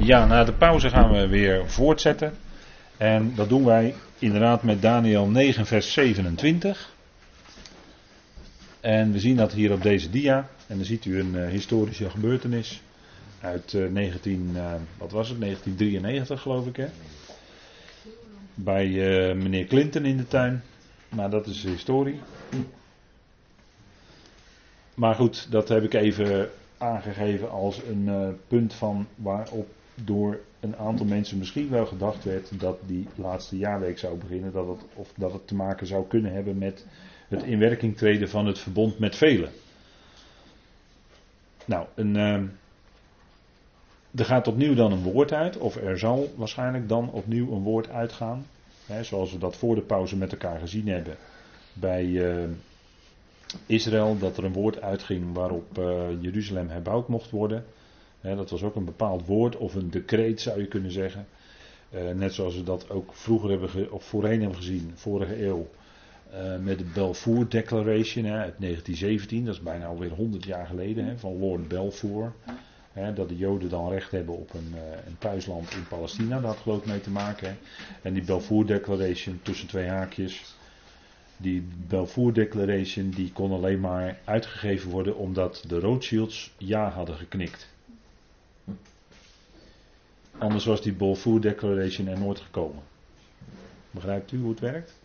Ja, na de pauze gaan we weer voortzetten. En dat doen wij inderdaad met Daniel 9, vers 27. En we zien dat hier op deze dia. En dan ziet u een uh, historische gebeurtenis uit uh, 19, uh, wat was het, 1993 geloof ik hè. Bij eh, meneer Clinton in de tuin. Maar dat is historie. Maar goed, dat heb ik even aangegeven als een punt van waarop door een aantal mensen misschien wel gedacht werd dat die laatste jaarweek zou beginnen, dat het, of dat het te maken zou kunnen hebben met het inwerking treden van het verbond met velen. Nou, een, uh, er gaat opnieuw dan een woord uit, of er zal waarschijnlijk dan opnieuw een woord uitgaan, hè, zoals we dat voor de pauze met elkaar gezien hebben bij uh, Israël, dat er een woord uitging waarop uh, Jeruzalem herbouwd mocht worden. Dat was ook een bepaald woord of een decreet zou je kunnen zeggen. Uh, net zoals we dat ook vroeger hebben of voorheen hebben gezien, vorige eeuw. Uh, met de Balfour Declaration uit 1917, dat is bijna alweer 100 jaar geleden, van Lord Balfour. dat de Joden dan recht hebben op een, uh, een thuisland in Palestina, dat had geloof mee te maken. En die Balfour Declaration, tussen twee haakjes, die Balfour Declaration die kon alleen maar uitgegeven worden omdat de Rothschilds ja hadden geknikt. Anders was die Balfour Declaration er nooit gekomen. Begrijpt u hoe het werkt?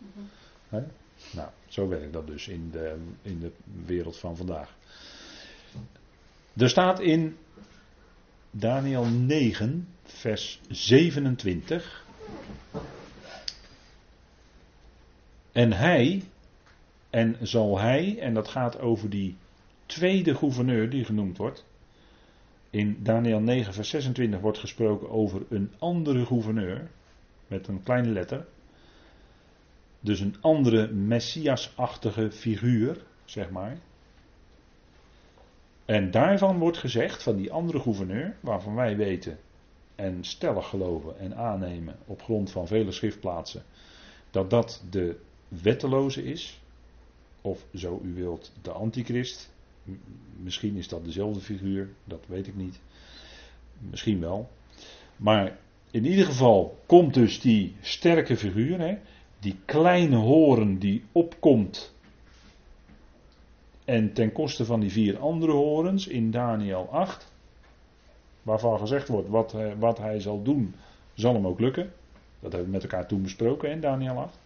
Nee? Nou, zo werkt dat dus in de, in de wereld van vandaag. Er staat in Daniel 9, vers 27. En hij, en zal hij, en dat gaat over die tweede gouverneur die genoemd wordt. In Daniel 9, vers 26 wordt gesproken over een andere gouverneur, met een kleine letter. Dus een andere messiasachtige figuur, zeg maar. En daarvan wordt gezegd, van die andere gouverneur, waarvan wij weten en stellig geloven en aannemen op grond van vele schriftplaatsen, dat dat de wetteloze is, of zo u wilt, de antichrist. Misschien is dat dezelfde figuur, dat weet ik niet. Misschien wel. Maar in ieder geval komt dus die sterke figuur, hè, die kleine horen die opkomt. En ten koste van die vier andere horens in Daniel 8, waarvan gezegd wordt wat, wat hij zal doen, zal hem ook lukken. Dat hebben we met elkaar toen besproken in Daniel 8.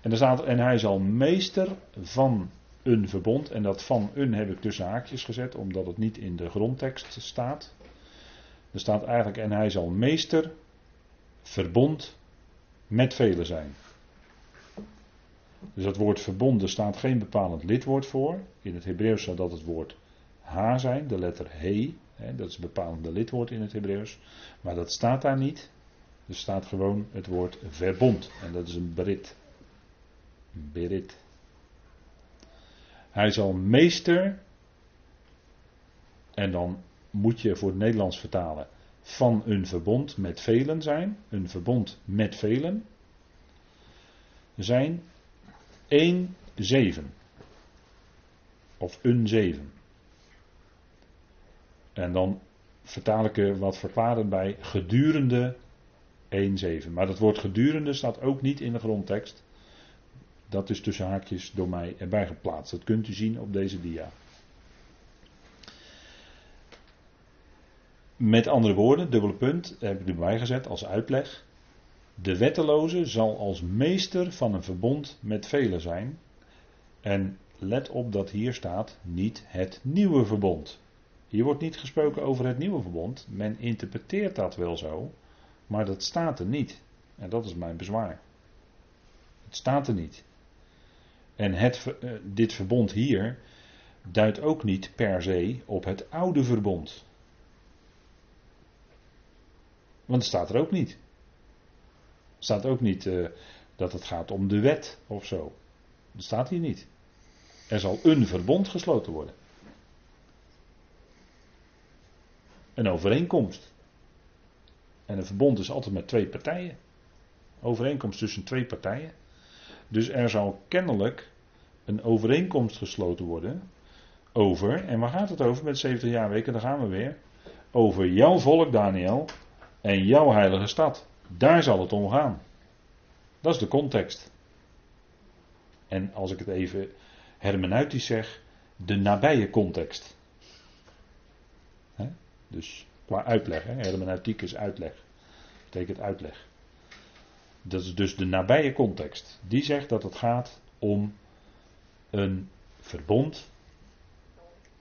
En, er staat, en hij zal meester van een verbond. En dat van een heb ik tussen haakjes gezet, omdat het niet in de grondtekst staat. Er staat eigenlijk, en hij zal meester, verbond met velen zijn. Dus dat woord verbond, er staat geen bepalend lidwoord voor. In het Hebreeuws zou dat het woord ha zijn, de letter he. Hè, dat is een bepalende lidwoord in het Hebreeuws. Maar dat staat daar niet. Er staat gewoon het woord verbond. En dat is een berit. Berit. Hij zal meester, en dan moet je voor het Nederlands vertalen, van een verbond met velen zijn. Een verbond met velen. Zijn 1 zeven. Of een zeven. En dan vertaal ik er wat verklaren bij gedurende 1 zeven. Maar dat woord gedurende staat ook niet in de grondtekst. Dat is tussen haakjes door mij erbij geplaatst. Dat kunt u zien op deze dia. Met andere woorden, dubbele punt, heb ik erbij gezet als uitleg. De wetteloze zal als meester van een verbond met velen zijn. En let op dat hier staat niet het nieuwe verbond. Hier wordt niet gesproken over het nieuwe verbond. Men interpreteert dat wel zo, maar dat staat er niet. En dat is mijn bezwaar. Het staat er niet. En het, uh, dit verbond hier duidt ook niet per se op het oude verbond. Want het staat er ook niet. Er staat ook niet uh, dat het gaat om de wet of zo. Dat staat hier niet. Er zal een verbond gesloten worden. Een overeenkomst. En een verbond is altijd met twee partijen. Overeenkomst tussen twee partijen. Dus er zal kennelijk een overeenkomst gesloten worden over, en waar gaat het over met 70 jaar weken, daar gaan we weer, over jouw volk, Daniel, en jouw heilige stad. Daar zal het om gaan. Dat is de context. En als ik het even hermeneutisch zeg, de nabije context. Dus qua uitleg, hermeneutiek is uitleg. Betekent uitleg. Dat is dus de nabije context. Die zegt dat het gaat om een verbond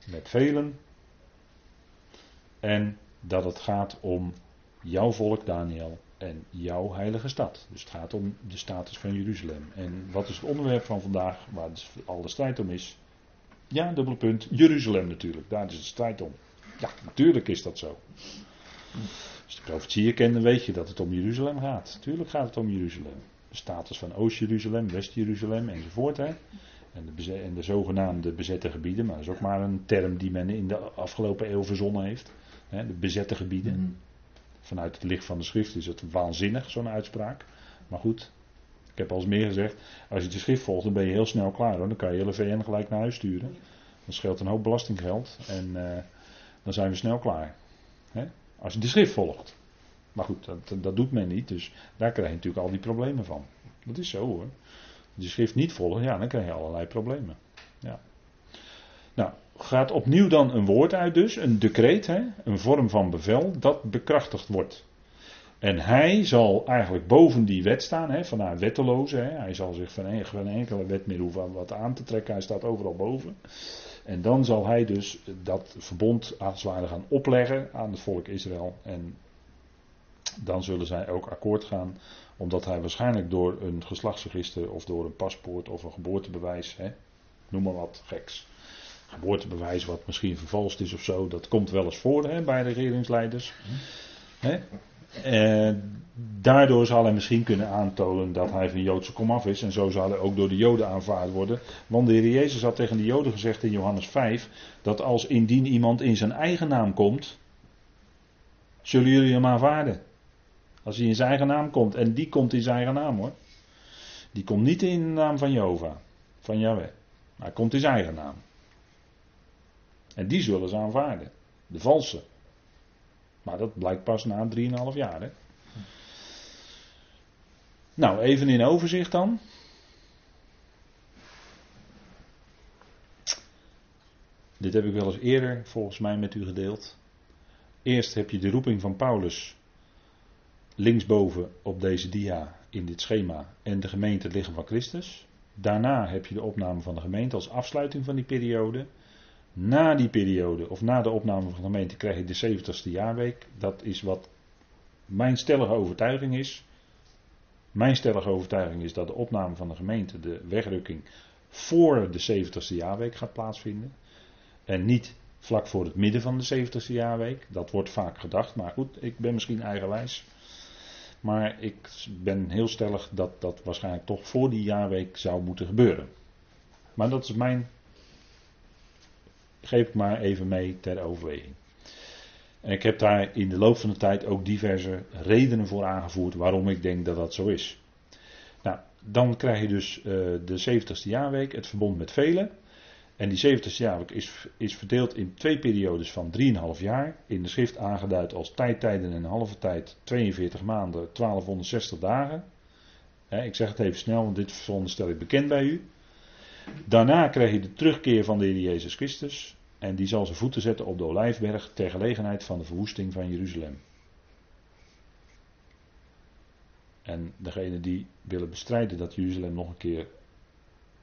met velen. En dat het gaat om jouw volk, Daniel, en jouw heilige stad. Dus het gaat om de status van Jeruzalem. En wat is het onderwerp van vandaag, waar dus al de strijd om is? Ja, dubbele punt, Jeruzalem natuurlijk. Daar is de strijd om. Ja, natuurlijk is dat zo. Als de profetieën kent, weet je dat het om Jeruzalem gaat. Tuurlijk gaat het om Jeruzalem. De status van Oost-Jeruzalem, West-Jeruzalem enzovoort. Hè. En, de en de zogenaamde bezette gebieden, maar dat is ook maar een term die men in de afgelopen eeuw verzonnen heeft. Hè, de bezette gebieden. Mm. Vanuit het licht van de schrift is het waanzinnig, zo'n uitspraak. Maar goed, ik heb al eens meer gezegd, als je de schrift volgt, dan ben je heel snel klaar hoor. Dan kan je hele VN gelijk naar huis sturen. Dat scheelt een hoop belastinggeld en uh, dan zijn we snel klaar. Hè? Als je de schrift volgt. Maar goed, dat, dat doet men niet, dus daar krijg je natuurlijk al die problemen van. Dat is zo hoor. Als je schrift niet volgt, ja, dan krijg je allerlei problemen. Ja. Nou, gaat opnieuw dan een woord uit dus, een decreet, hè, een vorm van bevel, dat bekrachtigd wordt. En hij zal eigenlijk boven die wet staan, hè, van haar wetteloze. Hè. Hij zal zich van geen enkele wet meer hoeven wat aan te trekken. Hij staat overal boven. En dan zal hij dus dat verbond als het ware gaan opleggen aan het volk Israël. En dan zullen zij ook akkoord gaan, omdat hij waarschijnlijk door een geslachtsregister of door een paspoort of een geboortebewijs, hè, noem maar wat geks, geboortebewijs wat misschien vervalst is of zo, dat komt wel eens voor hè, bij regeringsleiders. Hè. Eh, daardoor zal hij misschien kunnen aantonen dat hij van Joodse komaf is. En zo zal hij ook door de Joden aanvaard worden. Want de Heer Jezus had tegen de Joden gezegd in Johannes 5: dat als indien iemand in zijn eigen naam komt, zullen jullie hem aanvaarden. Als hij in zijn eigen naam komt. En die komt in zijn eigen naam hoor. Die komt niet in de naam van Jehovah, van Yahweh. Maar hij komt in zijn eigen naam. En die zullen ze aanvaarden. De valse. Maar dat blijkt pas na 3,5 jaar. Hè? Nou, even in overzicht dan. Dit heb ik wel eens eerder volgens mij met u gedeeld. Eerst heb je de roeping van Paulus linksboven op deze dia in dit schema en de gemeente het van Christus. Daarna heb je de opname van de gemeente als afsluiting van die periode. Na die periode, of na de opname van de gemeente, krijg je de 70ste jaarweek. Dat is wat mijn stellige overtuiging is. Mijn stellige overtuiging is dat de opname van de gemeente, de wegrukking, voor de 70ste jaarweek gaat plaatsvinden. En niet vlak voor het midden van de 70ste jaarweek. Dat wordt vaak gedacht, maar goed, ik ben misschien eigenwijs. Maar ik ben heel stellig dat dat waarschijnlijk toch voor die jaarweek zou moeten gebeuren. Maar dat is mijn geef ik maar even mee ter overweging. En ik heb daar in de loop van de tijd ook diverse redenen voor aangevoerd waarom ik denk dat dat zo is. Nou, dan krijg je dus uh, de 70ste jaarweek, het verbond met velen. En die 70ste jaarweek is, is verdeeld in twee periodes van 3,5 jaar. In de schrift aangeduid als tijdtijden en halve tijd 42 maanden, 1260 dagen. ik zeg het even snel, want dit veronderstel ik bekend bij u. Daarna krijg je de terugkeer van de Heer Jezus Christus. En die zal zijn voeten zetten op de Olijfberg ter gelegenheid van de verwoesting van Jeruzalem. En degene die willen bestrijden dat Jeruzalem nog een keer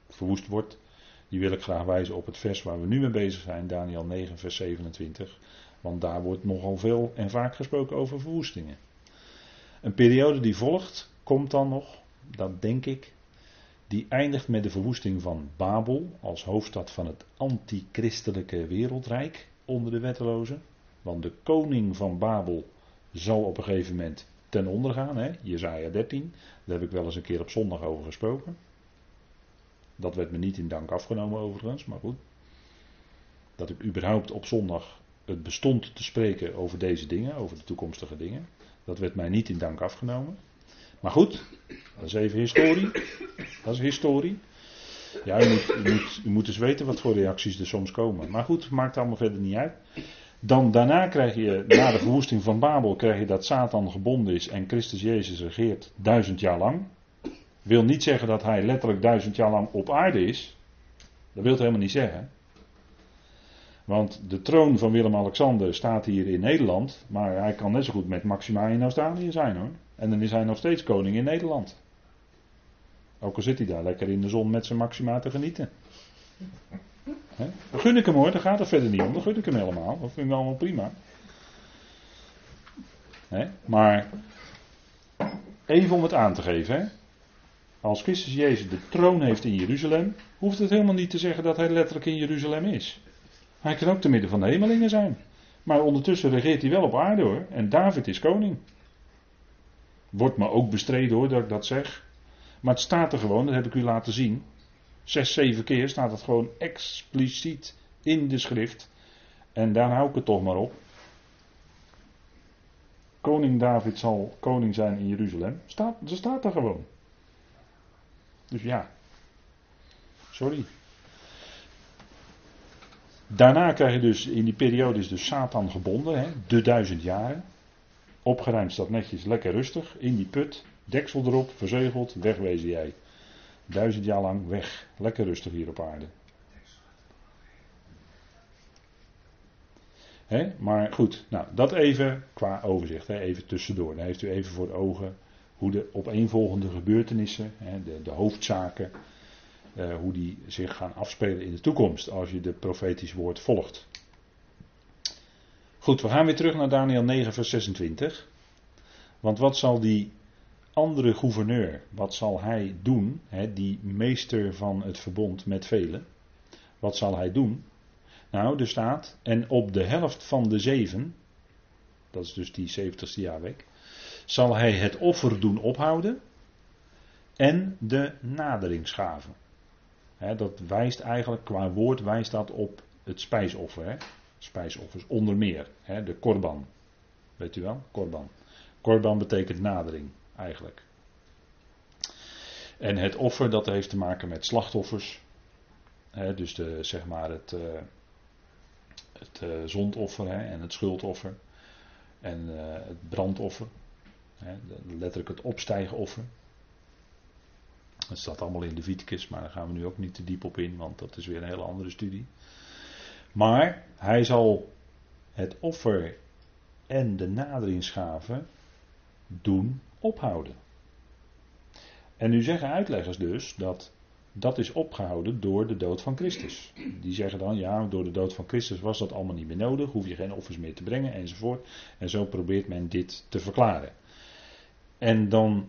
verwoest wordt, die wil ik graag wijzen op het vers waar we nu mee bezig zijn, Daniel 9, vers 27. Want daar wordt nogal veel en vaak gesproken over verwoestingen. Een periode die volgt, komt dan nog, dat denk ik, die eindigt met de verwoesting van Babel als hoofdstad van het antichristelijke wereldrijk onder de wettelozen. Want de koning van Babel zal op een gegeven moment ten onder gaan. Hè? Jezaja 13, daar heb ik wel eens een keer op zondag over gesproken. Dat werd me niet in dank afgenomen overigens, maar goed. Dat ik überhaupt op zondag het bestond te spreken over deze dingen, over de toekomstige dingen. Dat werd mij niet in dank afgenomen. Maar goed, dat is even historie. Dat is historie. Ja, u moet, u, u moet eens weten wat voor reacties er soms komen. Maar goed, maakt allemaal verder niet uit. Dan daarna krijg je, na de verwoesting van Babel, krijg je dat Satan gebonden is en Christus Jezus regeert duizend jaar lang. Wil niet zeggen dat hij letterlijk duizend jaar lang op aarde is. Dat wil het helemaal niet zeggen. Want de troon van Willem-Alexander staat hier in Nederland. Maar hij kan net zo goed met Maxima in Australië zijn hoor. En dan is hij nog steeds koning in Nederland. Ook al zit hij daar lekker in de zon met zijn Maxima te genieten. He? Dat gun ik hem hoor, daar gaat het verder niet om. Dat gun ik hem helemaal. Dat vind ik allemaal prima. Maar even om het aan te geven. Als Christus Jezus de troon heeft in Jeruzalem, hoeft het helemaal niet te zeggen dat hij letterlijk in Jeruzalem is. Hij kan ook te midden van de hemelingen zijn. Maar ondertussen regeert hij wel op aarde hoor. En David is koning. Wordt me ook bestreden hoor dat ik dat zeg. Maar het staat er gewoon, dat heb ik u laten zien. Zes, zeven keer staat het gewoon expliciet in de schrift. En daar hou ik het toch maar op. Koning David zal koning zijn in Jeruzalem. Staat, ze staat er gewoon. Dus ja. Sorry. Daarna krijg je dus, in die periode is dus Satan gebonden, hè, de duizend jaren. Opgeruimd staat netjes, lekker rustig, in die put, deksel erop, verzegeld, wegwezen jij. Duizend jaar lang weg, lekker rustig hier op aarde. Maar goed, nou dat even qua overzicht, even tussendoor. Dan heeft u even voor ogen hoe de opeenvolgende gebeurtenissen, hè, de, de hoofdzaken, uh, hoe die zich gaan afspelen in de toekomst als je de profetisch woord volgt. Goed, we gaan weer terug naar Daniel 9, vers 26. Want wat zal die andere gouverneur, wat zal hij doen, hè, die meester van het verbond met velen, wat zal hij doen? Nou, er staat, en op de helft van de zeven, dat is dus die 70ste jaarweek, zal hij het offer doen ophouden en de naderingsgaven dat wijst eigenlijk, qua woord wijst dat op het spijsoffer. Hè? Spijsoffers onder meer. de korban. Weet u wel? Korban. Korban betekent nadering eigenlijk. En het offer dat heeft te maken met slachtoffers. dus de, zeg maar het, uh, het uh, zondoffer en het schuldoffer. En uh, het brandoffer. letterlijk het opstijgenoffer. Dat staat allemaal in de Viticus, maar daar gaan we nu ook niet te diep op in, want dat is weer een hele andere studie. Maar hij zal het offer en de naderingsgave doen ophouden. En nu zeggen uitleggers dus dat dat is opgehouden door de dood van Christus. Die zeggen dan, ja, door de dood van Christus was dat allemaal niet meer nodig, hoef je geen offers meer te brengen enzovoort. En zo probeert men dit te verklaren. En dan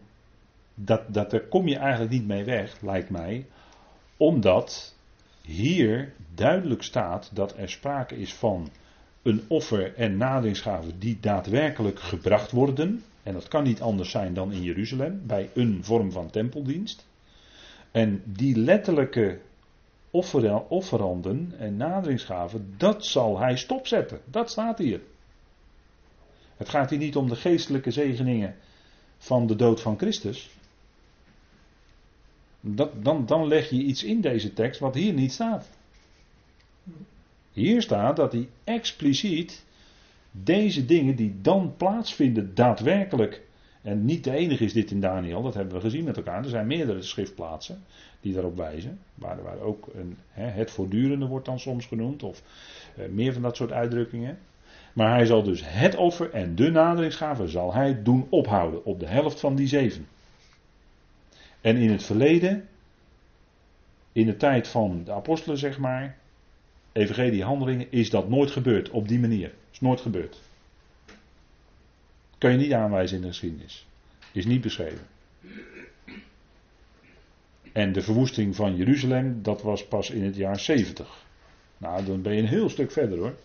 dat, dat, daar kom je eigenlijk niet mee weg, lijkt mij. Omdat hier duidelijk staat dat er sprake is van een offer en naderingsgave die daadwerkelijk gebracht worden. En dat kan niet anders zijn dan in Jeruzalem, bij een vorm van tempeldienst. En die letterlijke offeranden en naderingsgaven, dat zal hij stopzetten. Dat staat hier. Het gaat hier niet om de geestelijke zegeningen van de dood van Christus. Dan, dan leg je iets in deze tekst wat hier niet staat. Hier staat dat hij expliciet deze dingen die dan plaatsvinden daadwerkelijk. En niet de enige is dit in Daniel, dat hebben we gezien met elkaar. Er zijn meerdere schriftplaatsen die daarop wijzen. Waar, waar ook een, het voortdurende wordt dan soms genoemd. Of eh, meer van dat soort uitdrukkingen. Maar hij zal dus het offer en de naderingsgave zal hij doen ophouden op de helft van die zeven. En in het verleden, in de tijd van de apostelen zeg maar, evangelie handelingen, is dat nooit gebeurd op die manier. Is nooit gebeurd. Kan je niet aanwijzen in de geschiedenis. Is niet beschreven. En de verwoesting van Jeruzalem, dat was pas in het jaar 70. Nou, dan ben je een heel stuk verder hoor.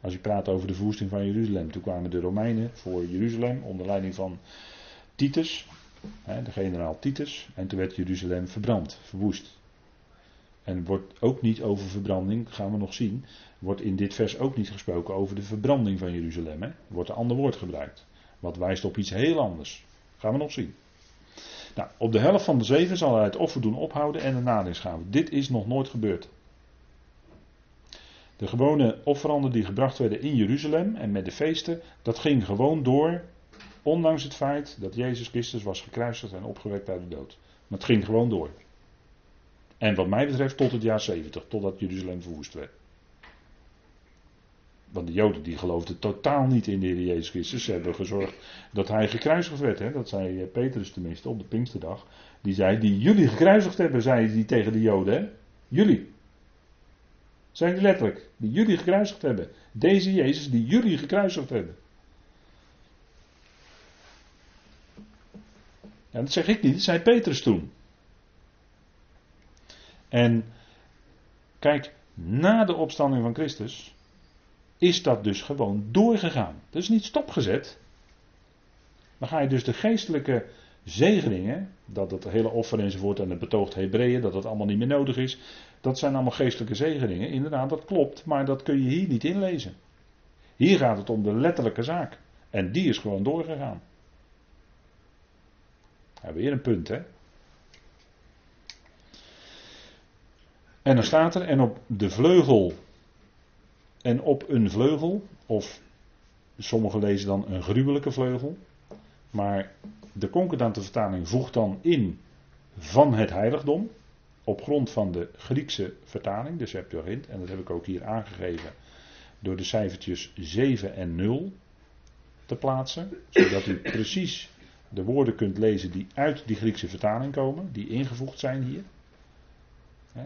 Als je praat over de verwoesting van Jeruzalem. Toen kwamen de Romeinen voor Jeruzalem onder leiding van Titus de generaal Titus. En toen werd Jeruzalem verbrand, verwoest. En wordt ook niet over verbranding, gaan we nog zien, wordt in dit vers ook niet gesproken over de verbranding van Jeruzalem. Er wordt een ander woord gebruikt. Wat wijst op iets heel anders. Gaan we nog zien. Nou, op de helft van de zeven zal hij het offer doen ophouden en de naderingsgave. Dit is nog nooit gebeurd. De gewone offeranden die gebracht werden in Jeruzalem en met de feesten, dat ging gewoon door, ondanks het feit dat Jezus Christus was gekruisigd en opgewekt uit de dood. Maar het ging gewoon door. En wat mij betreft tot het jaar 70, totdat Jeruzalem verwoest werd. Want de Joden die geloofden totaal niet in de Heer Jezus Christus. Ze hebben gezorgd dat hij gekruisigd werd. Hè? Dat zei Petrus tenminste op de Pinksterdag. Die zei, die jullie gekruisigd hebben, zei hij tegen de Joden. Hè? Jullie. Zijn die letterlijk. Die jullie gekruisigd hebben. Deze Jezus die jullie gekruisigd hebben. Ja, dat zeg ik niet, dat zei Petrus toen. En kijk, na de opstanding van Christus is dat dus gewoon doorgegaan. Dat is niet stopgezet. Dan ga je dus de geestelijke zegeningen, dat het hele offer enzovoort en het betoogd Hebreeën, dat dat allemaal niet meer nodig is, dat zijn allemaal geestelijke zegeningen. Inderdaad, dat klopt, maar dat kun je hier niet inlezen. Hier gaat het om de letterlijke zaak. En die is gewoon doorgegaan. Weer een punt, hè? En dan staat er, en op de vleugel, en op een vleugel, of sommigen lezen dan een gruwelijke vleugel, maar de concordante vertaling voegt dan in van het heiligdom, op grond van de Griekse vertaling, de Septuagint, en dat heb ik ook hier aangegeven door de cijfertjes 7 en 0 te plaatsen, zodat u precies de woorden kunt lezen die uit die Griekse vertaling komen, die ingevoegd zijn hier.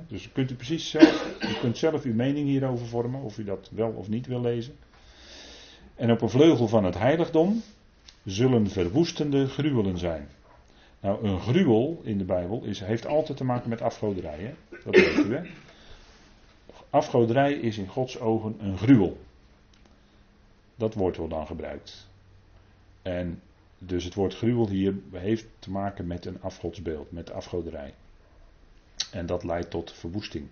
Dus kunt u precies zelf, u kunt zelf uw mening hierover vormen, of u dat wel of niet wil lezen. En op een vleugel van het heiligdom zullen verwoestende gruwelen zijn. Nou, een gruwel in de Bijbel is, heeft altijd te maken met afgoderij. Dat weet u, hè? Afgoderij is in Gods ogen een gruwel. Dat woord wordt dan gebruikt. En dus het woord gruwel hier heeft te maken met een afgodsbeeld, met afgoderij. En dat leidt tot verwoesting.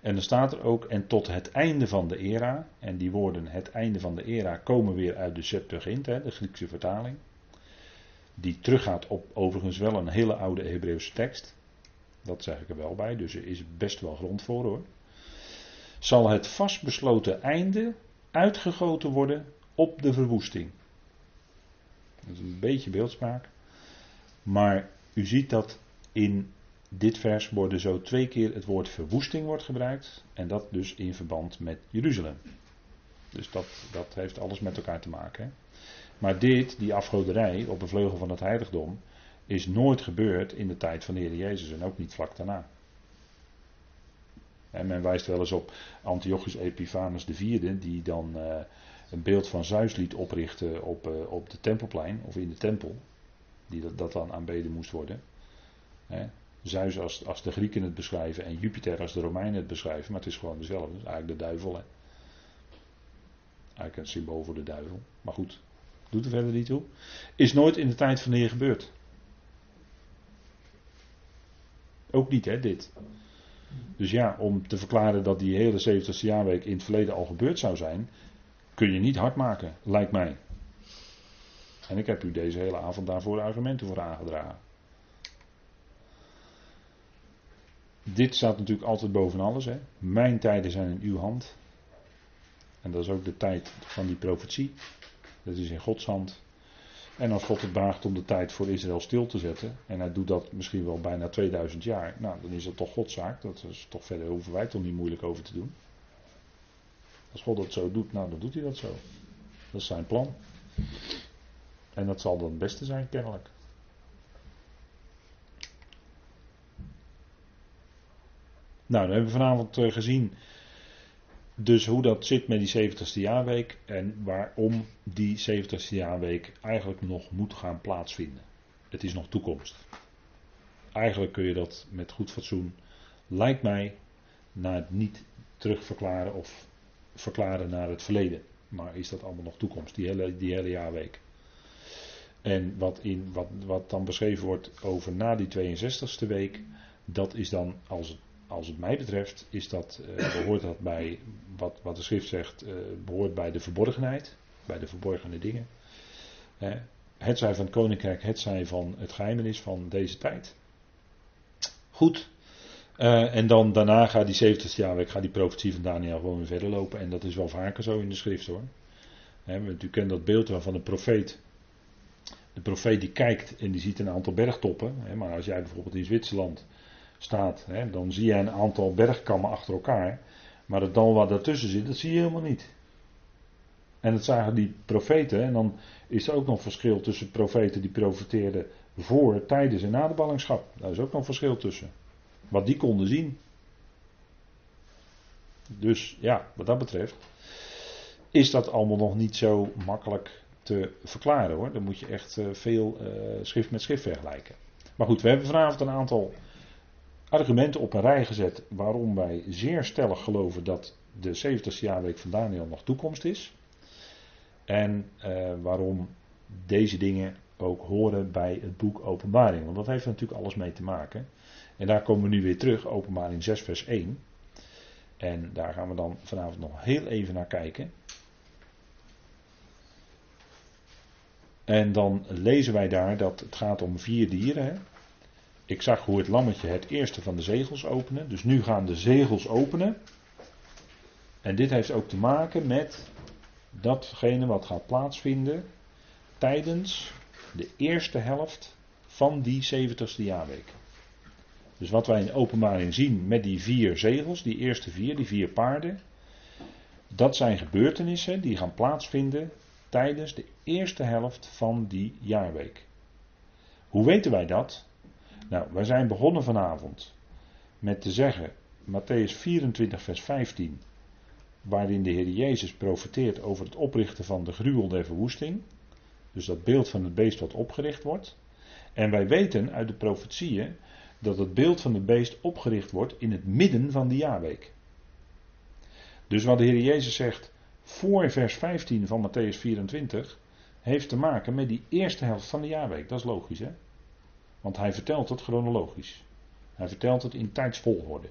En dan staat er ook, en tot het einde van de era, en die woorden het einde van de era komen weer uit de Septuagint, de Griekse vertaling. Die teruggaat op overigens wel een hele oude Hebreeuwse tekst. Dat zeg ik er wel bij, dus er is best wel grond voor hoor. Zal het vastbesloten einde uitgegoten worden op de verwoesting. Dat is een beetje beeldspraak. Maar u ziet dat in dit vers worden zo twee keer het woord verwoesting wordt gebruikt. En dat dus in verband met Jeruzalem. Dus dat, dat heeft alles met elkaar te maken. Hè? Maar dit, die afgoderij op een vleugel van het heiligdom, is nooit gebeurd in de tijd van de Heer Jezus en ook niet vlak daarna. En men wijst wel eens op Antiochus Epiphanes IV, die dan uh, een beeld van Zeus liet oprichten op, uh, op de tempelplein, of in de tempel, die dat, dat dan aanbeden moest worden. Hè. Zeus als, als de Grieken het beschrijven en Jupiter als de Romeinen het beschrijven, maar het is gewoon dezelfde. Eigenlijk de duivel. Hè. Eigenlijk een symbool voor de duivel. Maar goed, doet er verder niet toe. Is nooit in de tijd van de Heer gebeurd. Ook niet, hè, dit. Dus ja, om te verklaren dat die hele 70ste jaarweek in het verleden al gebeurd zou zijn, kun je niet hard maken, lijkt mij. En ik heb u deze hele avond daarvoor argumenten voor aangedragen. Dit staat natuurlijk altijd boven alles. Hè. Mijn tijden zijn in uw hand. En dat is ook de tijd van die profetie. Dat is in Gods hand. En als God het baagt om de tijd voor Israël stil te zetten, en hij doet dat misschien wel bijna 2000 jaar, nou dan is dat toch Godszaak. Dat is toch verder hoeven wij toch niet moeilijk over te doen. Als God dat zo doet, nou dan doet hij dat zo. Dat is zijn plan. En dat zal dan het beste zijn, kennelijk. Nou, dan hebben we vanavond eh, gezien dus hoe dat zit met die 70ste jaarweek en waarom die 70ste jaarweek eigenlijk nog moet gaan plaatsvinden. Het is nog toekomst. Eigenlijk kun je dat met goed fatsoen, lijkt mij, naar het niet terugverklaren of verklaren naar het verleden. Maar is dat allemaal nog toekomst, die hele, die hele jaarweek. En wat, in, wat, wat dan beschreven wordt over na die 62ste week, dat is dan, als het als het mij betreft, is dat, uh, behoort dat bij wat, wat de schrift zegt, uh, behoort bij de verborgenheid, bij de verborgene dingen. het zij van het koninkrijk, het zij van het geheimenis van deze tijd. Goed, Uh, en dan daarna gaat die 70 jaarweek, gaat die profetie van Daniel gewoon weer verder lopen. En dat is wel vaker zo in de schrift hoor. He, u kent dat beeld wel van de profeet. De profeet die kijkt en die ziet een aantal bergtoppen. Maar als jij bijvoorbeeld in Zwitserland staat, dan zie je een aantal bergkammen achter elkaar. Maar het dal waar daartussen zit, dat zie je helemaal niet. En dat zagen die profeten. En dan is er ook nog verschil tussen profeten die profeteerden voor, tijdens en na de ballingschap. Daar is ook nog verschil tussen. Wat die konden zien. Dus ja, wat dat betreft is dat allemaal nog niet zo makkelijk te verklaren hoor. Dan moet je echt eh, veel uh, schrift met schrift vergelijken. Maar goed, we hebben vanavond een aantal argumenten op een rij gezet waarom wij zeer stellig geloven dat de 70ste jaarweek van Daniel nog toekomst is. En uh, waarom deze dingen ook horen bij het boek Openbaring. Want dat heeft er natuurlijk alles mee te maken. En daar komen we nu weer terug, Openbaring 6, vers 1. En daar gaan we dan vanavond nog heel even naar kijken. En dan lezen wij daar dat het gaat om vier dieren. Hè? Ik zag hoe het lammetje het eerste van de zegels openen. Dus nu gaan de zegels openen. En dit heeft ook te maken met datgene wat gaat plaatsvinden tijdens de eerste helft van die 70ste jaarweek. Dus wat wij in de openbaring zien met die vier zegels, die eerste vier, die vier paarden, dat zijn gebeurtenissen die gaan plaatsvinden tijdens de eerste helft van die jaarweek. Hoe weten wij dat? Nou, wij zijn begonnen vanavond met te zeggen, Matthäus 24, vers 15, waarin de Heer Jezus profeteert over het oprichten van de gruwel der verwoesting. Dus dat beeld van het beest wat opgericht wordt. En wij weten uit de profetieën dat het beeld van het beest opgericht wordt in het midden van de jaarweek. Dus wat de Heer Jezus zegt voor vers 15 van Matthäus 24 heeft te maken met die eerste helft van de jaarweek. Dat is logisch hè. Want hij vertelt het chronologisch. Hij vertelt het in tijdsvolgorde.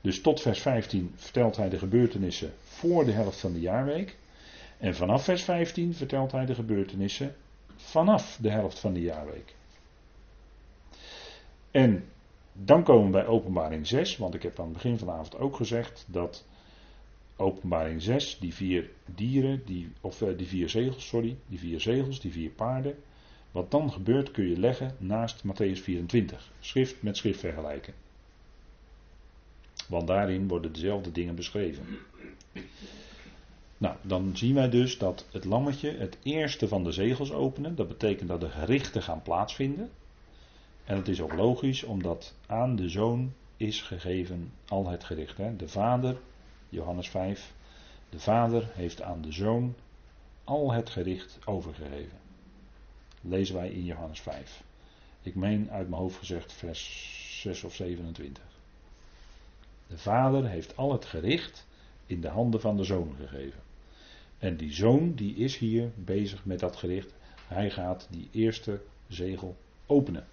Dus tot vers 15 vertelt hij de gebeurtenissen voor de helft van de jaarweek. En vanaf vers 15 vertelt hij de gebeurtenissen vanaf de helft van de jaarweek. En dan komen we bij openbaring 6, want ik heb aan het begin van de avond ook gezegd dat openbaring 6, die vier dieren, die, of eh, die vier zegels, sorry, die vier zegels, die vier paarden, wat dan gebeurt kun je leggen naast Matthäus 24. Schrift met schrift vergelijken. Want daarin worden dezelfde dingen beschreven. Nou, dan zien wij dus dat het lammetje het eerste van de zegels openen. Dat betekent dat de gerichten gaan plaatsvinden. En het is ook logisch, omdat aan de zoon is gegeven al het gericht. Hè? De vader, Johannes 5, de vader heeft aan de zoon al het gericht overgegeven. Lezen wij in Johannes 5. Ik meen uit mijn hoofd gezegd vers 6 of 27. De vader heeft al het gericht in de handen van de zoon gegeven. En die zoon die is hier bezig met dat gericht. Hij gaat die eerste zegel openen.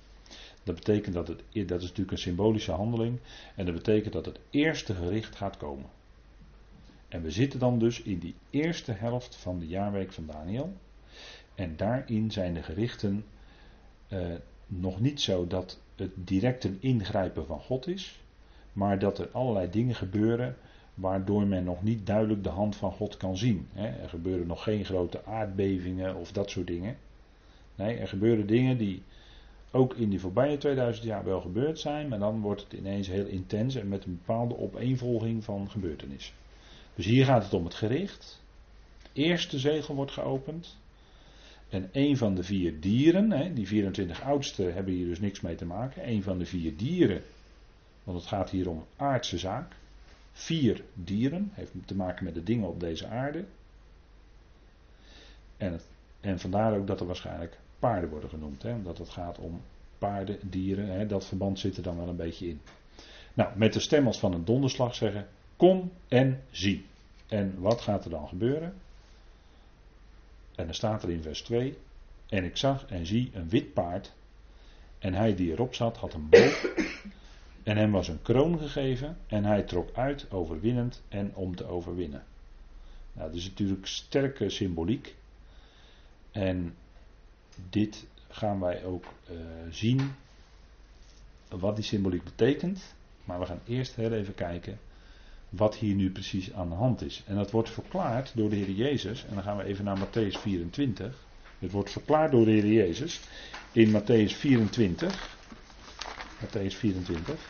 Dat betekent dat het, dat is natuurlijk een symbolische handeling. En dat betekent dat het eerste gericht gaat komen. En we zitten dan dus in die eerste helft van de jaarweek van Daniel. En daarin zijn de gerichten eh, nog niet zo dat het direct een ingrijpen van God is. Maar dat er allerlei dingen gebeuren waardoor men nog niet duidelijk de hand van God kan zien. Er gebeuren nog geen grote aardbevingen of dat soort dingen. Nee, er gebeuren dingen die ook in die voorbije 2000 jaar wel gebeurd zijn, maar dan wordt het ineens heel intens en met een bepaalde opeenvolging van gebeurtenissen. Dus hier gaat het om het gericht. Eerste zegel wordt geopend. En een van de vier dieren, die 24 oudste hebben hier dus niks mee te maken. Een van de vier dieren, want het gaat hier om aardse zaak. Vier dieren, heeft te maken met de dingen op deze aarde. En, en vandaar ook dat er waarschijnlijk paarden worden genoemd. Hè, omdat het gaat om paarden, dieren. Hè, dat verband zit er dan wel een beetje in. Nou, met de stem als van een donderslag zeggen: Kom en zie. En wat gaat er dan gebeuren? En dan staat er in vers 2: En ik zag en zie een wit paard. En hij die erop zat had een boog. En hem was een kroon gegeven. En hij trok uit overwinnend en om te overwinnen. Nou, dat is natuurlijk sterke symboliek. En dit gaan wij ook uh, zien wat die symboliek betekent. Maar we gaan eerst heel even kijken wat hier nu precies aan de hand is. En dat wordt verklaard door de Heer Jezus. En dan gaan we even naar Matthäus 24. Het wordt verklaard door de Heer Jezus in Matthäus 24. Matthäus 24.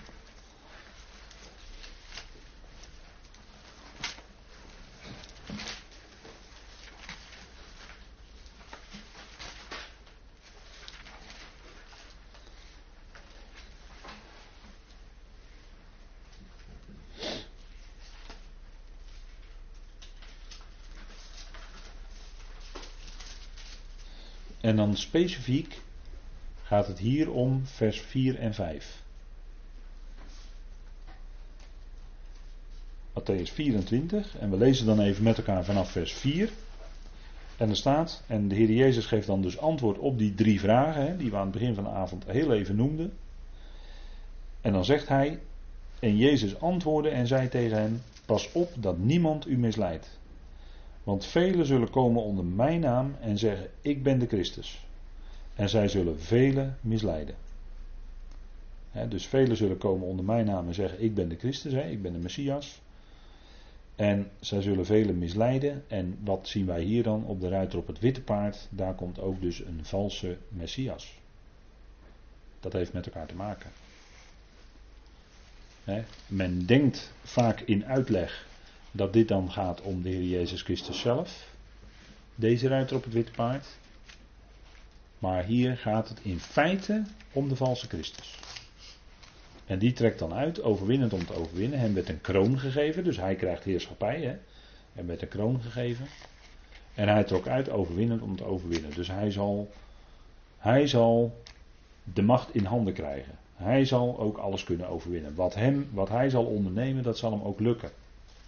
Dan specifiek gaat het hier om vers 4 en 5. Matthäus 24. En we lezen dan even met elkaar vanaf vers 4. En er staat, en de Heer Jezus geeft dan dus antwoord op die drie vragen, hè, die we aan het begin van de avond heel even noemden. En dan zegt hij, en Jezus antwoordde en zei tegen hen, pas op dat niemand u misleidt. Want velen zullen komen onder mijn naam en zeggen: Ik ben de Christus. En zij zullen velen misleiden. dus velen zullen komen onder mijn naam en zeggen: Ik ben de Christus, ik ben de Messias. En zij zullen velen misleiden. En wat zien wij hier dan op de ruiter op het witte paard? Daar komt ook dus een valse Messias. Dat heeft met elkaar te maken. men denkt vaak in uitleg dat dit dan gaat om de Heer Jezus Christus zelf. Deze ruiter op het witte paard. Maar hier gaat het in feite om de valse Christus. En die trekt dan uit, overwinnend om te overwinnen. Hem werd een kroon gegeven, dus hij krijgt heerschappij. Hè? Hem werd een kroon gegeven. En hij trok uit, overwinnend om te overwinnen. Dus hij zal, hij zal de macht in handen krijgen. Hij zal ook alles kunnen overwinnen. Wat, hem, wat hij zal ondernemen, dat zal hem ook lukken.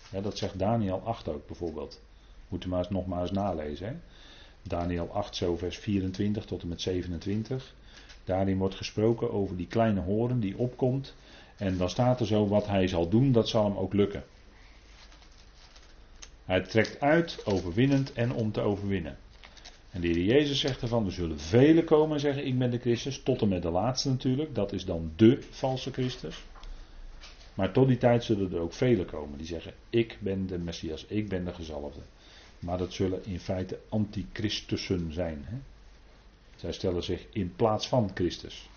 Dat zegt Daniel 8 ook bijvoorbeeld. Moet u maar eens, nog maar eens nalezen. Daniel 8, zo vers 24 tot en met 27. Daarin wordt gesproken over die kleine horen die opkomt. En dan staat er zo, wat hij zal doen, dat zal hem ook lukken. Hij trekt uit, overwinnend en om te overwinnen. En de Heer Jezus zegt ervan, er zullen velen komen en zeggen, ik ben de Christus, tot en met de laatste natuurlijk. Dat is dan de valse Christus. Maar tot die tijd zullen er ook velen komen die zeggen: Ik ben de Messias, ik ben de gezalfde. Maar dat zullen in feite antichristussen zijn. Hè? Zij stellen zich in plaats van Christus.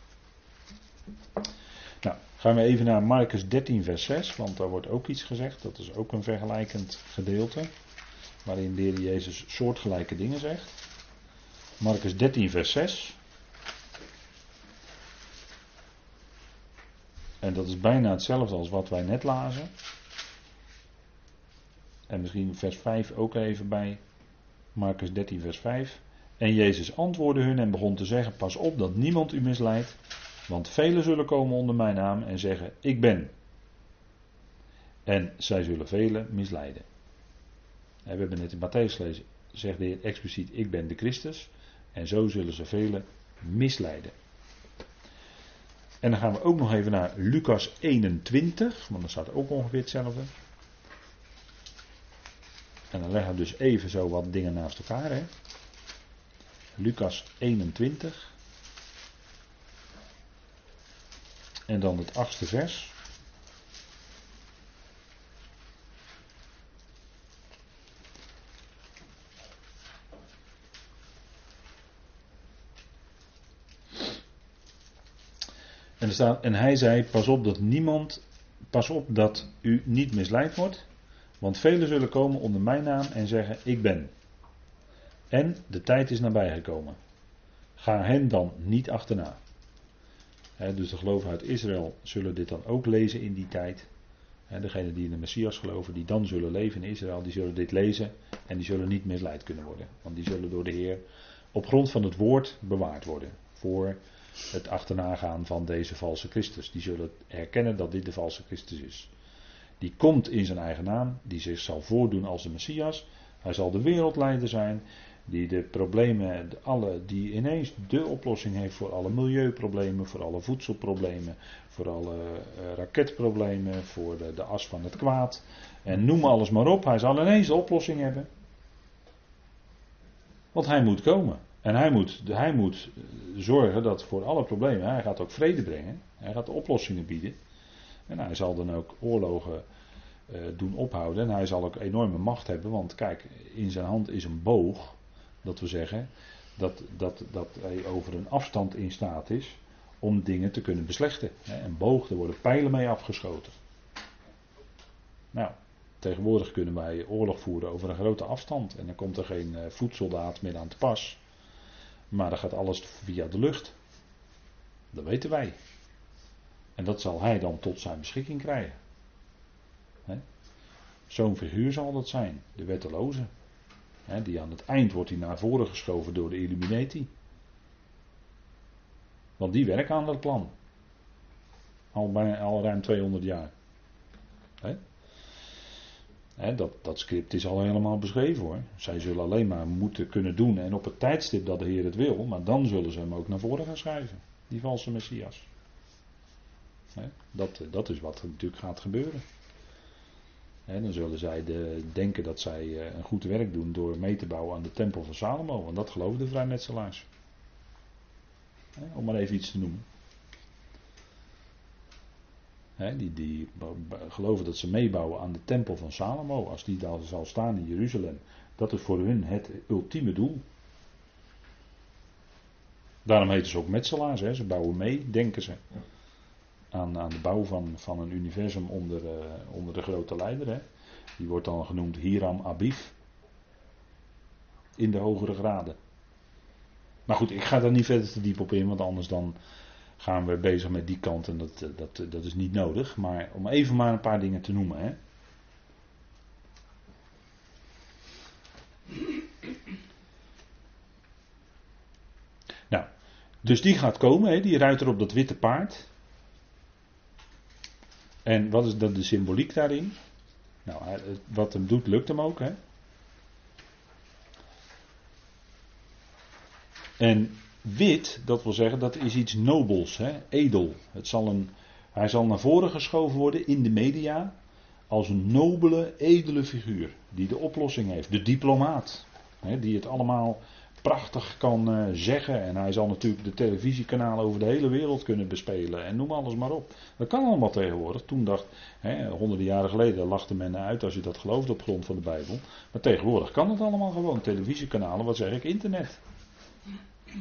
Nou, gaan we even naar Marcus 13, vers 6, want daar wordt ook iets gezegd. Dat is ook een vergelijkend gedeelte. Waarin de Jezus soortgelijke dingen zegt. Marcus 13, vers 6. En dat is bijna hetzelfde als wat wij net lazen. En misschien vers 5 ook even bij. Marcus 13, vers 5. En Jezus antwoordde hun en begon te zeggen: Pas op dat niemand u misleidt. Want velen zullen komen onder mijn naam en zeggen: Ik ben. En zij zullen velen misleiden. We hebben net in Matthäus gelezen, zegt de Heer expliciet: Ik ben de Christus. En zo zullen ze velen misleiden. En dan gaan we ook nog even naar Lucas 21, want dan staat ook ongeveer hetzelfde. En dan leggen we dus even zo wat dingen naast elkaar. Hè. Lucas 21. En dan het achtste vers. En hij zei: Pas op dat niemand, pas op dat u niet misleid wordt. Want velen zullen komen onder mijn naam en zeggen: Ik ben. En de tijd is nabijgekomen. Ga hen dan niet achterna. dus de gelovigen uit Israël zullen dit dan ook lezen in die tijd. He, degenen die in de Messias geloven, die dan zullen leven in Israël, die zullen dit lezen en die zullen niet misleid kunnen worden. Want die zullen door de Heer op grond van het woord bewaard worden. Voor het achternagaan van deze valse Christus. Die zullen herkennen dat dit de valse Christus is. Die komt in zijn eigen naam, die zich zal voordoen als de Messias. Hij zal de wereldleider zijn, die de problemen, alle, die ineens de oplossing heeft voor alle milieuproblemen, voor alle voedselproblemen, voor alle uh, raketproblemen, voor de, de as van het kwaad. En noem alles maar op, hij zal ineens de oplossing hebben. Want hij moet komen. En hij moet, hij moet zorgen dat voor alle problemen, hij gaat ook vrede brengen. Hij gaat oplossingen bieden. En hij zal dan ook oorlogen uh, doen ophouden. En hij zal ook enorme macht hebben. Want kijk, in zijn hand is een boog. Dat we zeggen dat, dat, dat hij over een afstand in staat is om dingen te kunnen beslechten. Een boog, er worden pijlen mee afgeschoten. Nou, tegenwoordig kunnen wij oorlog voeren over een grote afstand. En dan komt er geen uh, voedsoldaat meer aan te pas. Maar dan gaat alles via de lucht. Dat weten wij. En dat zal hij dan tot zijn beschikking krijgen. Zo'n figuur zal dat zijn, de wetteloze. die aan het eind wordt hij naar voren geschoven door de Illuminati. Want die werken aan dat plan. Al, bijna, al ruim 200 jaar. Dat, dat script is al helemaal beschreven hoor. Zij zullen alleen maar moeten kunnen doen en op het tijdstip dat de Heer het wil, maar dan zullen ze hem ook naar voren gaan schrijven. Die valse Messias. dat, dat is wat er natuurlijk gaat gebeuren. dan zullen zij de, denken dat zij eh, een goed werk doen door mee te bouwen aan de tempel van Salomo. Want dat geloofden de vrijmetselaars. Om maar even iets te noemen. Die, geloven dat ze meebouwen aan de tempel van Salomo. Als die daar zal staan in Jeruzalem. Dat is voor hun het ultieme doel. Daarom heten ze ook metselaars. Ze bouwen mee, denken ze. Aan, aan de bouw van, van een universum onder, uh, onder de grote leider. Die wordt dan genoemd Hiram Abif. In de hogere graden. Maar goed, ik ga daar niet verder te diep op in, want anders dan gaan we bezig met die kant en dat, eh, dat, dat is niet nodig. Maar om even maar een paar dingen te noemen. Hè. Nou, dus die gaat komen, hè, die ruiter op dat witte paard. En wat is dan de symboliek daarin? Nou, wat hem doet, lukt hem ook. Hè? En wit, dat wil zeggen, dat is iets nobels, hè? edel. Het zal een, hij zal naar voren geschoven worden in de media als een nobele, edele figuur. Die de oplossing heeft. De diplomaat. Hè, die het allemaal prachtig kan uh, zeggen. En hij zal natuurlijk de televisiekanalen over de hele wereld kunnen bespelen. En noem alles maar op. Dat kan allemaal tegenwoordig. Toen dacht, hè, honderden jaren geleden lachte men uit als je dat geloofde op grond van de Bijbel. Maar tegenwoordig kan het allemaal gewoon. Televisiekanalen, wat zeg ik, internet.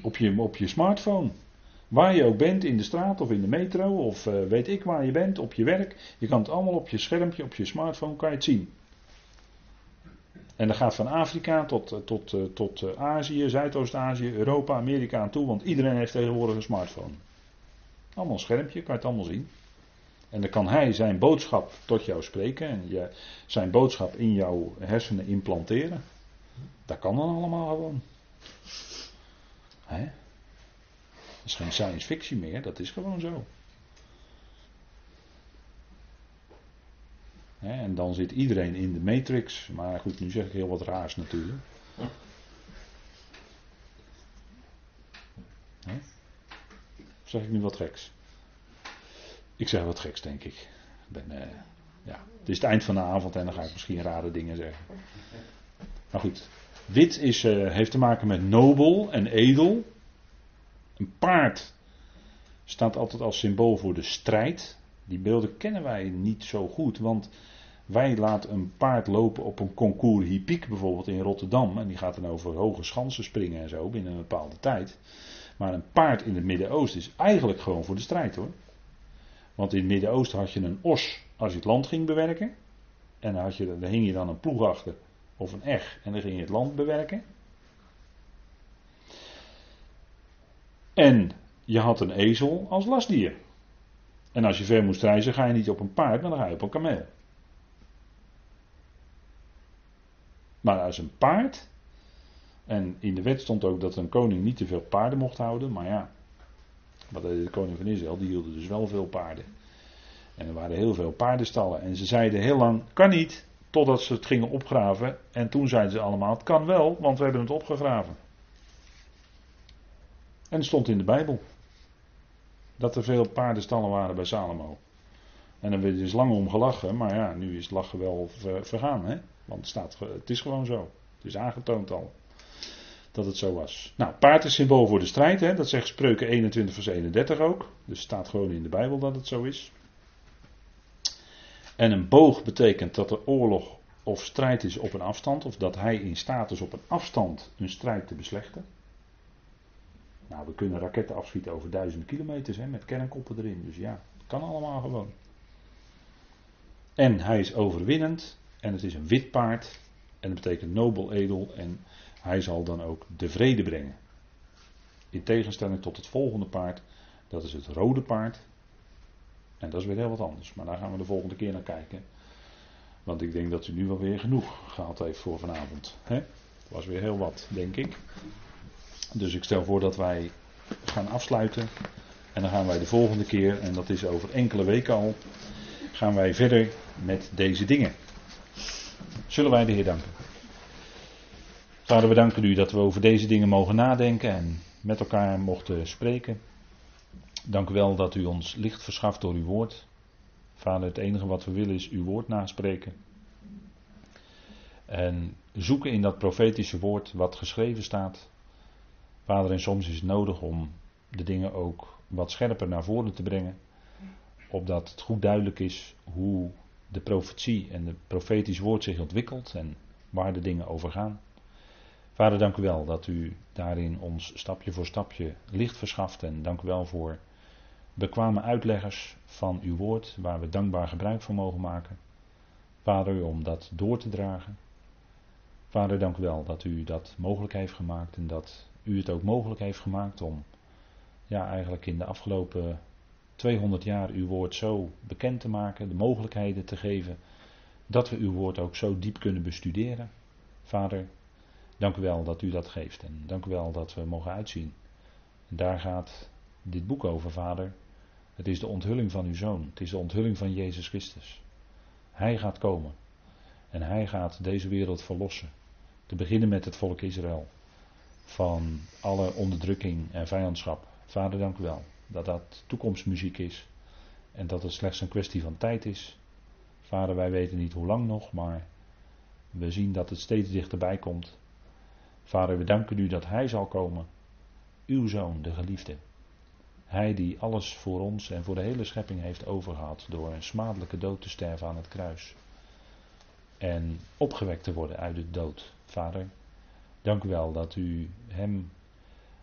Op je, op je smartphone. Waar je ook bent, in de straat of in de metro of uh, weet ik waar je bent, op je werk. Je kan het allemaal op je schermpje, op je smartphone, kan je het zien. En dat gaat van Afrika tot, eh, tot, eh, tot Azië, Zuidoost-Azië, Europa, Amerika aan toe, want iedereen heeft tegenwoordig een smartphone. Allemaal een schermpje, kan je het allemaal zien. En dan kan hij zijn boodschap tot jou spreken en je, zijn boodschap in jouw hersenen implanteren. Dat kan dan allemaal gewoon. Hè? Dat is geen science fiction meer, dat is gewoon zo. en dan zit iedereen in de matrix. Maar goed, nu zeg ik heel wat raars natuurlijk. Zeg ik nu wat geks? Ik zeg wat geks, denk ik. Ben, uh, ja. Het is het eind van de avond en dan ga ik misschien rare dingen zeggen. Maar goed, wit is, uh, heeft te maken met nobel en edel. Een paard staat altijd als symbool voor de strijd. Die beelden kennen wij niet zo goed, want wij laten een paard lopen op een concours hippiek bijvoorbeeld in Rotterdam. En die gaat dan over hoge schansen springen en zo binnen een bepaalde tijd. Maar een paard in het Midden-Oosten is eigenlijk gewoon voor de strijd hoor. Want in het Midden-Oosten had je een os als je het land ging bewerken. En dan, je, dan hing je dan een ploeg achter of een eg en dan ging je het land bewerken. En je had een ezel als lastdier. En als je ver moest reizen, ga je niet op een paard, maar dan ga je op een kameel. Maar als een paard. En in de wet stond ook dat een koning niet te veel paarden mocht houden. Maar ja, wat de koning van Israël, die hielden dus wel veel paarden. En er waren heel veel paardenstallen. En ze zeiden heel lang, kan niet. Totdat ze het gingen opgraven. En toen zeiden ze allemaal, het kan wel, want we hebben het opgegraven. En het stond in de Bijbel. Dat er veel paardenstallen waren bij Salomo. En dan werd er dus lang om gelachen, maar ja, nu is het lachen wel vergaan. Hè? Want het, staat, het is gewoon zo. Het is aangetoond al dat het zo was. Nou, paard is symbool voor de strijd. Hè? Dat zegt Spreuken 21 vers 31 ook. Dus het staat gewoon in de Bijbel dat het zo is. En een boog betekent dat er oorlog of strijd is op een afstand, of dat hij in staat is op een afstand een strijd te beslechten. Nou, we kunnen raketten afschieten over duizenden kilometers hè, met kernkoppen erin. Dus ja, het kan allemaal gewoon. En hij is overwinnend. En het is een wit paard. En dat betekent nobel, edel. En hij zal dan ook de vrede brengen. In tegenstelling tot het volgende paard. Dat is het rode paard. En dat is weer heel wat anders. Maar daar gaan we de volgende keer naar kijken. Want ik denk dat u nu wel weer genoeg gehad heeft voor vanavond. Het was weer heel wat, denk ik. Dus ik stel voor dat wij gaan afsluiten. En dan gaan wij de volgende keer, en dat is over enkele weken al, gaan wij verder met deze dingen. Zullen wij de Heer danken? Vader, we danken u dat we over deze dingen mogen nadenken en met elkaar mochten spreken. Dank u wel dat u ons licht verschaft door uw woord. Vader, het enige wat we willen is uw woord naspreken. En zoeken in dat profetische woord wat geschreven staat. Vader, en soms is het nodig om de dingen ook wat scherper naar voren te brengen. Opdat het goed duidelijk is hoe de profetie en het profetisch woord zich ontwikkelt en waar de dingen over gaan. Vader, dank u wel dat u daarin ons stapje voor stapje licht verschaft. En dank u wel voor bekwame uitleggers van uw woord, waar we dankbaar gebruik van mogen maken. Vader, om dat door te dragen. Vader, dank u wel dat u dat mogelijk heeft gemaakt en dat u het ook mogelijk heeft gemaakt om ja, eigenlijk in de afgelopen 200 jaar uw woord zo bekend te maken, de mogelijkheden te geven dat we uw woord ook zo diep kunnen bestuderen. Vader, dank u wel dat u dat geeft en dank u wel dat we mogen uitzien. En daar gaat dit boek over, Vader. Het is de onthulling van uw zoon, het is de onthulling van Jezus Christus. Hij gaat komen en hij gaat deze wereld verlossen. Te beginnen met het volk Israël van alle onderdrukking en vijandschap. Vader, dank u wel dat dat toekomstmuziek is en dat het slechts een kwestie van tijd is. Vader, wij weten niet hoe lang nog, maar we zien dat het steeds dichterbij komt. Vader, we danken u dat Hij zal komen, uw zoon, de geliefde. Hij die alles voor ons en voor de hele schepping heeft overgehad door een smadelijke dood te sterven aan het kruis. En opgewekt te worden uit de dood. Vader, dank u wel dat u hem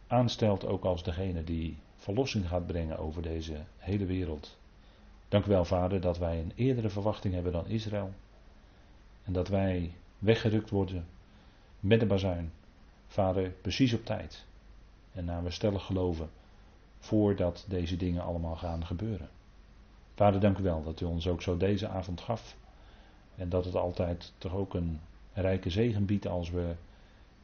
aanstelt ook als degene die verlossing gaat brengen over deze hele wereld. Dank u wel, Vader, dat wij een eerdere verwachting hebben dan Israël. En dat wij weggerukt worden met de bazuin. Vader, precies op tijd. En naar we stellig geloven voordat deze dingen allemaal gaan gebeuren. Vader, dank u wel dat u ons ook zo deze avond gaf. En dat het altijd toch ook een rijke zegen biedt als we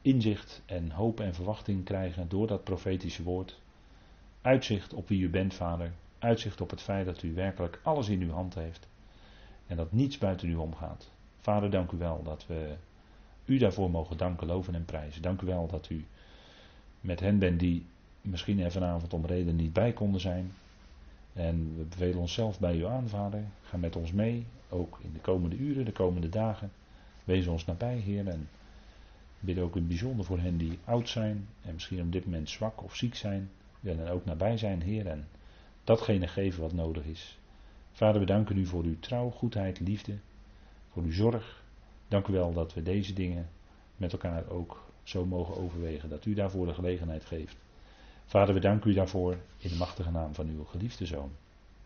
inzicht en hoop en verwachting krijgen door dat profetische woord. Uitzicht op wie u bent, Vader. Uitzicht op het feit dat u werkelijk alles in uw hand heeft. En dat niets buiten u omgaat. Vader, dank u wel dat we u daarvoor mogen danken, loven en prijzen. Dank u wel dat u met hen bent die misschien er vanavond om reden niet bij konden zijn. En we bevelen onszelf bij u aan, Vader. Ga met ons mee, ook in de komende uren, de komende dagen. Wees ons nabij, Heer. En bid ook het bijzonder voor hen die oud zijn en misschien op dit moment zwak of ziek zijn. Willen ook nabij zijn, Heer. En datgene geven wat nodig is. Vader, we danken u voor uw trouw, goedheid, liefde. Voor uw zorg. Dank u wel dat we deze dingen met elkaar ook zo mogen overwegen. Dat u daarvoor de gelegenheid geeft. Vader, we danken u daarvoor in de machtige naam van uw geliefde zoon.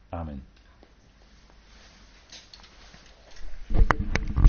Amen.